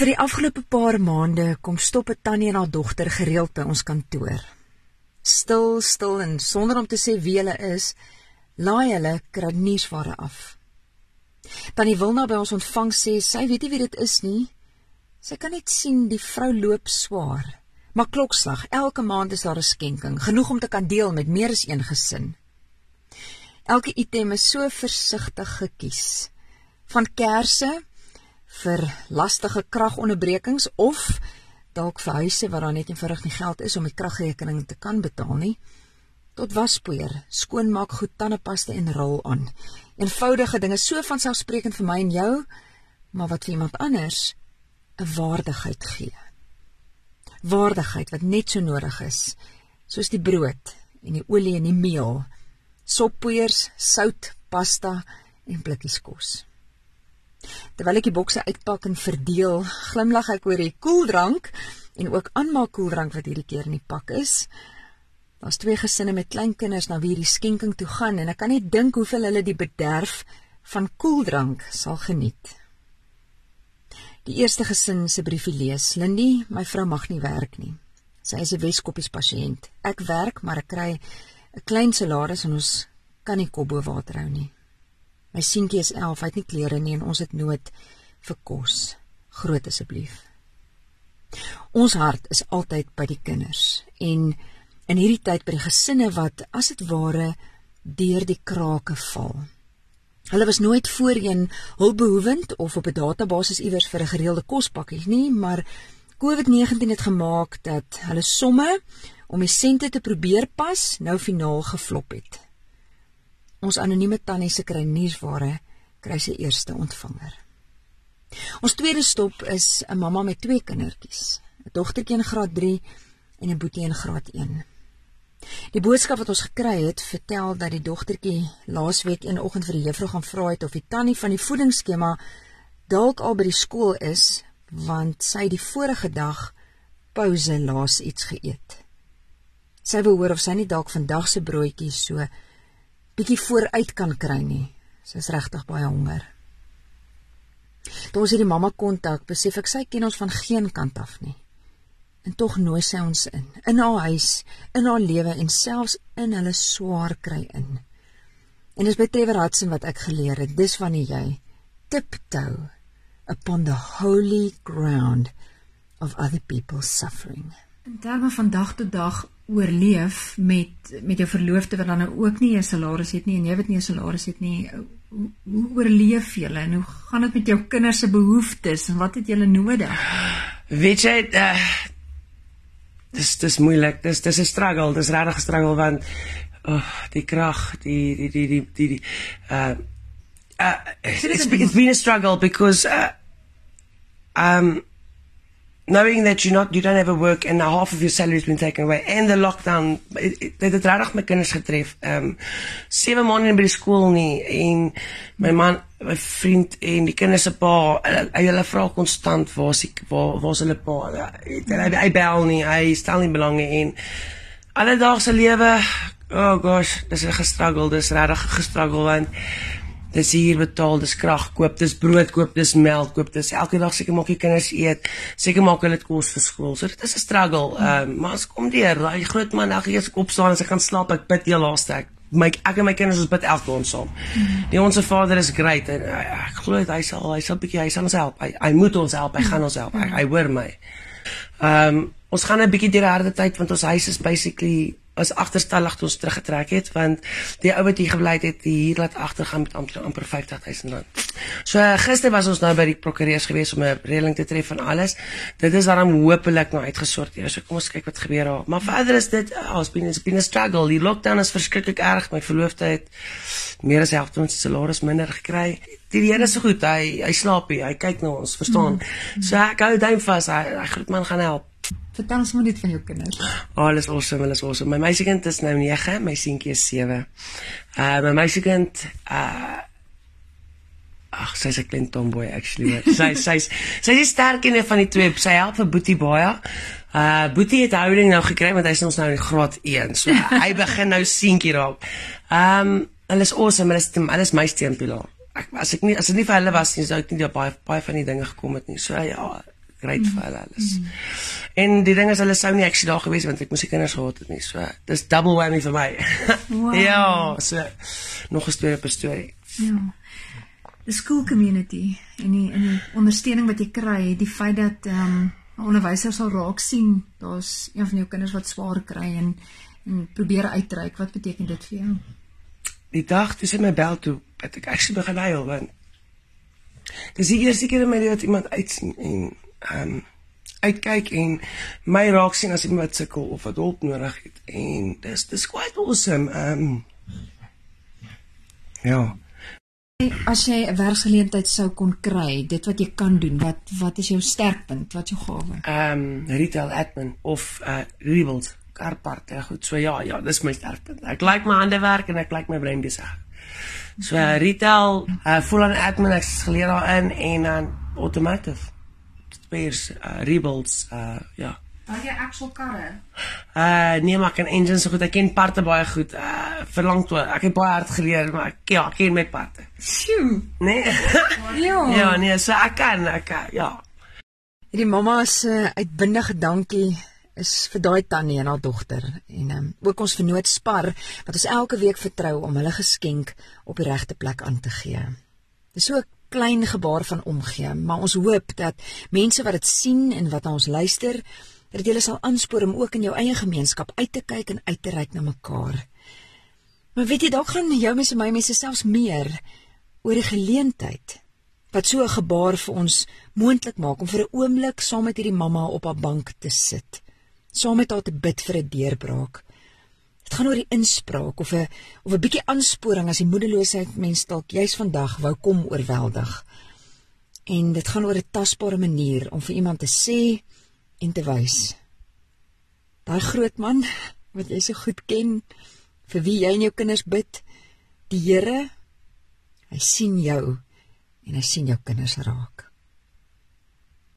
Vir die afgelope paar maande kom stop 'n tannie en haar dogter gereeld by ons kantoor. Stil, stil en sonder om te sê wie hulle is, laai hulle kruidniersware af. Tannie Wilna by ons ontvang sê sy weet nie wie dit is nie. Sy kan net sien die vrou loop swaar. Maar klokslag, elke maand is daar 'n skenking, genoeg om te kan deel met meer as een gesin. Elke item is so versigtig gekies. Van kersse vir lastige kragonderbrekings of dalk vir huise waar daar net eenvoudig nie geld is om die kragrekening te kan betaal nie tot waspoeier, skoonmaak goed, tandepasta en rol aan. Eenvoudige dinge so van selfsprekend vir my en jou, maar wat vir iemand anders 'n waardigheid gee. Waardigheid wat net so nodig is, soos die brood en die olie en die meel, soppoeiers, sout, pasta en blikkies kos. Terwyl ek die bokse uitpak en verdeel, glimlag ek oor die koeldrank en ook aanmaak koeldrank wat hierdie keer in die pak is. Daar's twee gesinne met klein kinders na wie hierdie skenking toe gaan en ek kan net dink hoeveel hulle die bederf van koeldrank sal geniet. Die eerste gesin se briefie lees: Lindy, my vrou mag nie werk nie. Sy is 'n Weskoppies pasiënt. Ek werk, maar ek kry 'n klein salaris en ons kan nie kop bo water hou nie. My seentjie is 11, hy het nie klere nie en ons het nood vir kos. Groot asseblief. Ons hart is altyd by die kinders en in hierdie tyd by die gesinne wat as dit ware deur die krake val. Hulle was nooit voorheen hulpbehoevend of op 'n database iewers vir 'n gereelde kospakkie nie, maar COVID-19 het gemaak dat hulle somme om die sente te probeer pas nou finaal geflop het. Ons anonieme tannie se kry nuusware kry sy eerste ontvanger. Ons tweede stop is 'n mamma met twee kindertjies, 'n dogtertjie in graad 3 en 'n boetie in graad 1. Die boodskap wat ons gekry het, vertel dat die dogtertjie laasweek een oggend vir die juffrou gaan vra het of die tannie van die voedingsskema dalk al by die skool is, want sy die vorige dag pouse laas iets geëet. Sy wou hoor of sy nie dalk vandag se broodjies so bietjie vooruit kan kry nie. Sy is regtig baie honger. Toe ons hierdie mamma kontak, besef ek sy ken ons van geen kant af nie. En tog nooi sy ons in, in haar huis, in haar lewe en selfs in hulle swaar kry in. En dis by Trevor Hudson wat ek geleer het, dis wanneer jy tiptoe upon the holy ground of other people's suffering. In terme van dag tot dag oorleef met met jou verloofde wat dan nou ook nie 'n salaris het nie en jy weet nie 'n salaris het nie hoe, hoe oorleef julle en hoe gaan dit met jou kinders se behoeftes en wat het julle nodig? Weet jy uh, dis dis moeilik dis dis 'n struggle dis regtig 'n struggle want oh, die krag die die die die die, die uh uh it's, it's been a struggle because uh um knowing that you not you don't have a work and half of your salary has been taken away and the lockdown dit het regtig my kinders getref. Ehm um, sewe maande by die skool nie en my man, my vriend en die kinders se pa, hulle vra konstant waar is ek waar waar's hulle pa? Hy hy bel nie, hy stel nie belang nie en alledaagse lewe, oh gosh, dis 'n gestruggle, dis regtig gestruggle want dis hier betaal, dis krag koop, dis brood koop, dis melk koop, dis elke dag seker maak jy kinders eet, seker maak hulle dit kos vir skool. So dit is 'n struggle. Ehm um, maar as kom deur, daai groot man elke keer as ek opstaan en ek gaan slaap, ek bid heel laaste ek my ek en my kinders ons bid elke aand saam. Die onsse Vader is great en uh, ek glo hy sal hy sal bietjie hy sal ons help. Hy hy moet ons help. Hy gaan ons help. Hy, hy hoor my. Ehm um, ons gaan 'n bietjie deur 'n harde tyd want ons huis is basically as agterstallig toe ons teruggetrek het want die ou wat hier gebly het hier laat agtergaan met amper amper 50000 rand. So uh, gister was ons nou by die prokureurs gewees om 'n reëling te tref van alles. Dit is daarom hopelik nou uitgesorteer. So kom ons kyk wat gebeur daar. Maar verder is dit oh, ons been is been a struggle. Die lockdown is verskriklik erg. My verloofde het meer as helfte van sy salaris minder gekry. Die Here is so goed. Hy hy slaap hier. Hy kyk na ons, verstaan. Mm. So ek hou duim vas. Hy, hy groot man gaan help. Vertel ons maar net van jou kinders. Oh, alles awesome, alles awesome. My meisiekind is nou 9, my seentjie is 7. Uh my meisiekind uh Ag, sy's 'n klein tomboy actually. Sy sy's sy is sterk een van die twee. Sy help vir Boetie baie. Uh Boetie het houding nou gekry want hy's ons nou in graad 1. So hy begin nou seentjie raak. Um hulle is awesome, hulle is hulle is my steunpilaar. Ek as ek nie as dit nie vir hulle was nie, sou ek nie baie baie van die dinge gekom het nie. So ja, great vir hulle alles. Mm. En die ding is hulle sou nie ek sou daar gewees want ek moes die kinders gehad het nie. So dis double whammy vir my. Wow. ja, so nog 'n per storie. Ja. Die school community en die en die ondersteuning wat jy kry, die feit dat ehm um, onderwysers sal raak sien daar's een van jou kinders wat swaar kry en en probeer uitreik, wat beteken dit vir jou? Die dag toe sy my bel toe, het ek actually begin huil want dis die eerste keer in my lewe dat iemand uitsien en ehm um, uitkyk en my raak sien as iemand wat sukkel of wat hulp nodig het en dis dis quite awesome. Ehm um, Ja. As jy 'n werksgeleentheid sou kon kry, dit wat jy kan doen, wat wat is jou sterkpunt? Wat is jou gawe? Ehm um, retail admin of uh rebels karparte. Goed, so ja, ja, dis my sterkpunt. Ek like my hande werk en ek like my brein besig. So uh, retail, uh full on admin ek is geleer daarin en dan uh, automotive. Spares uh rebels uh ja. Daai jy actual karre. Uh nee, maar ek ken engines so goed. Ek ken parte baie goed. Uh verlang toe. Ek het baie hard geleer, maar ek ja, ek ken my parte. Sjoe. Nee. Ja. ja, nee, so ek kan ek kan, ja. Hierdie mamma se uh, uitbundige dankie is vir daai tannie en haar dogter en um, ook ons vernoot Spar wat ons elke week vertrou om hulle geskenk op die regte plek aan te gee. Dis so 'n klein gebaar van omgee, maar ons hoop dat mense wat dit sien en wat na ons luister, dat jy sal aanspoor om ook in jou eie gemeenskap uit te kyk en uit te reik na mekaar. Maar weet jy, dalk gaan jou mense my mense selfs meer oor die geleentheid wat so 'n gebaar vir ons moontlik maak om vir 'n oomblik saam met hierdie mamma op haar bank te sit saam met haar te bid vir 'n deurbraak. Dit gaan oor die inspraak of 'n of 'n bietjie aansporing as die moedeloosheid mens dalk juis vandag wou kom oorweldig. En dit gaan oor 'n tasbare manier om vir iemand te sê en te wys. Daai groot man wat jy so goed ken, vir wie jy en jou kinders bid, die Here, hy sien jou en hy sien jou kinders raak.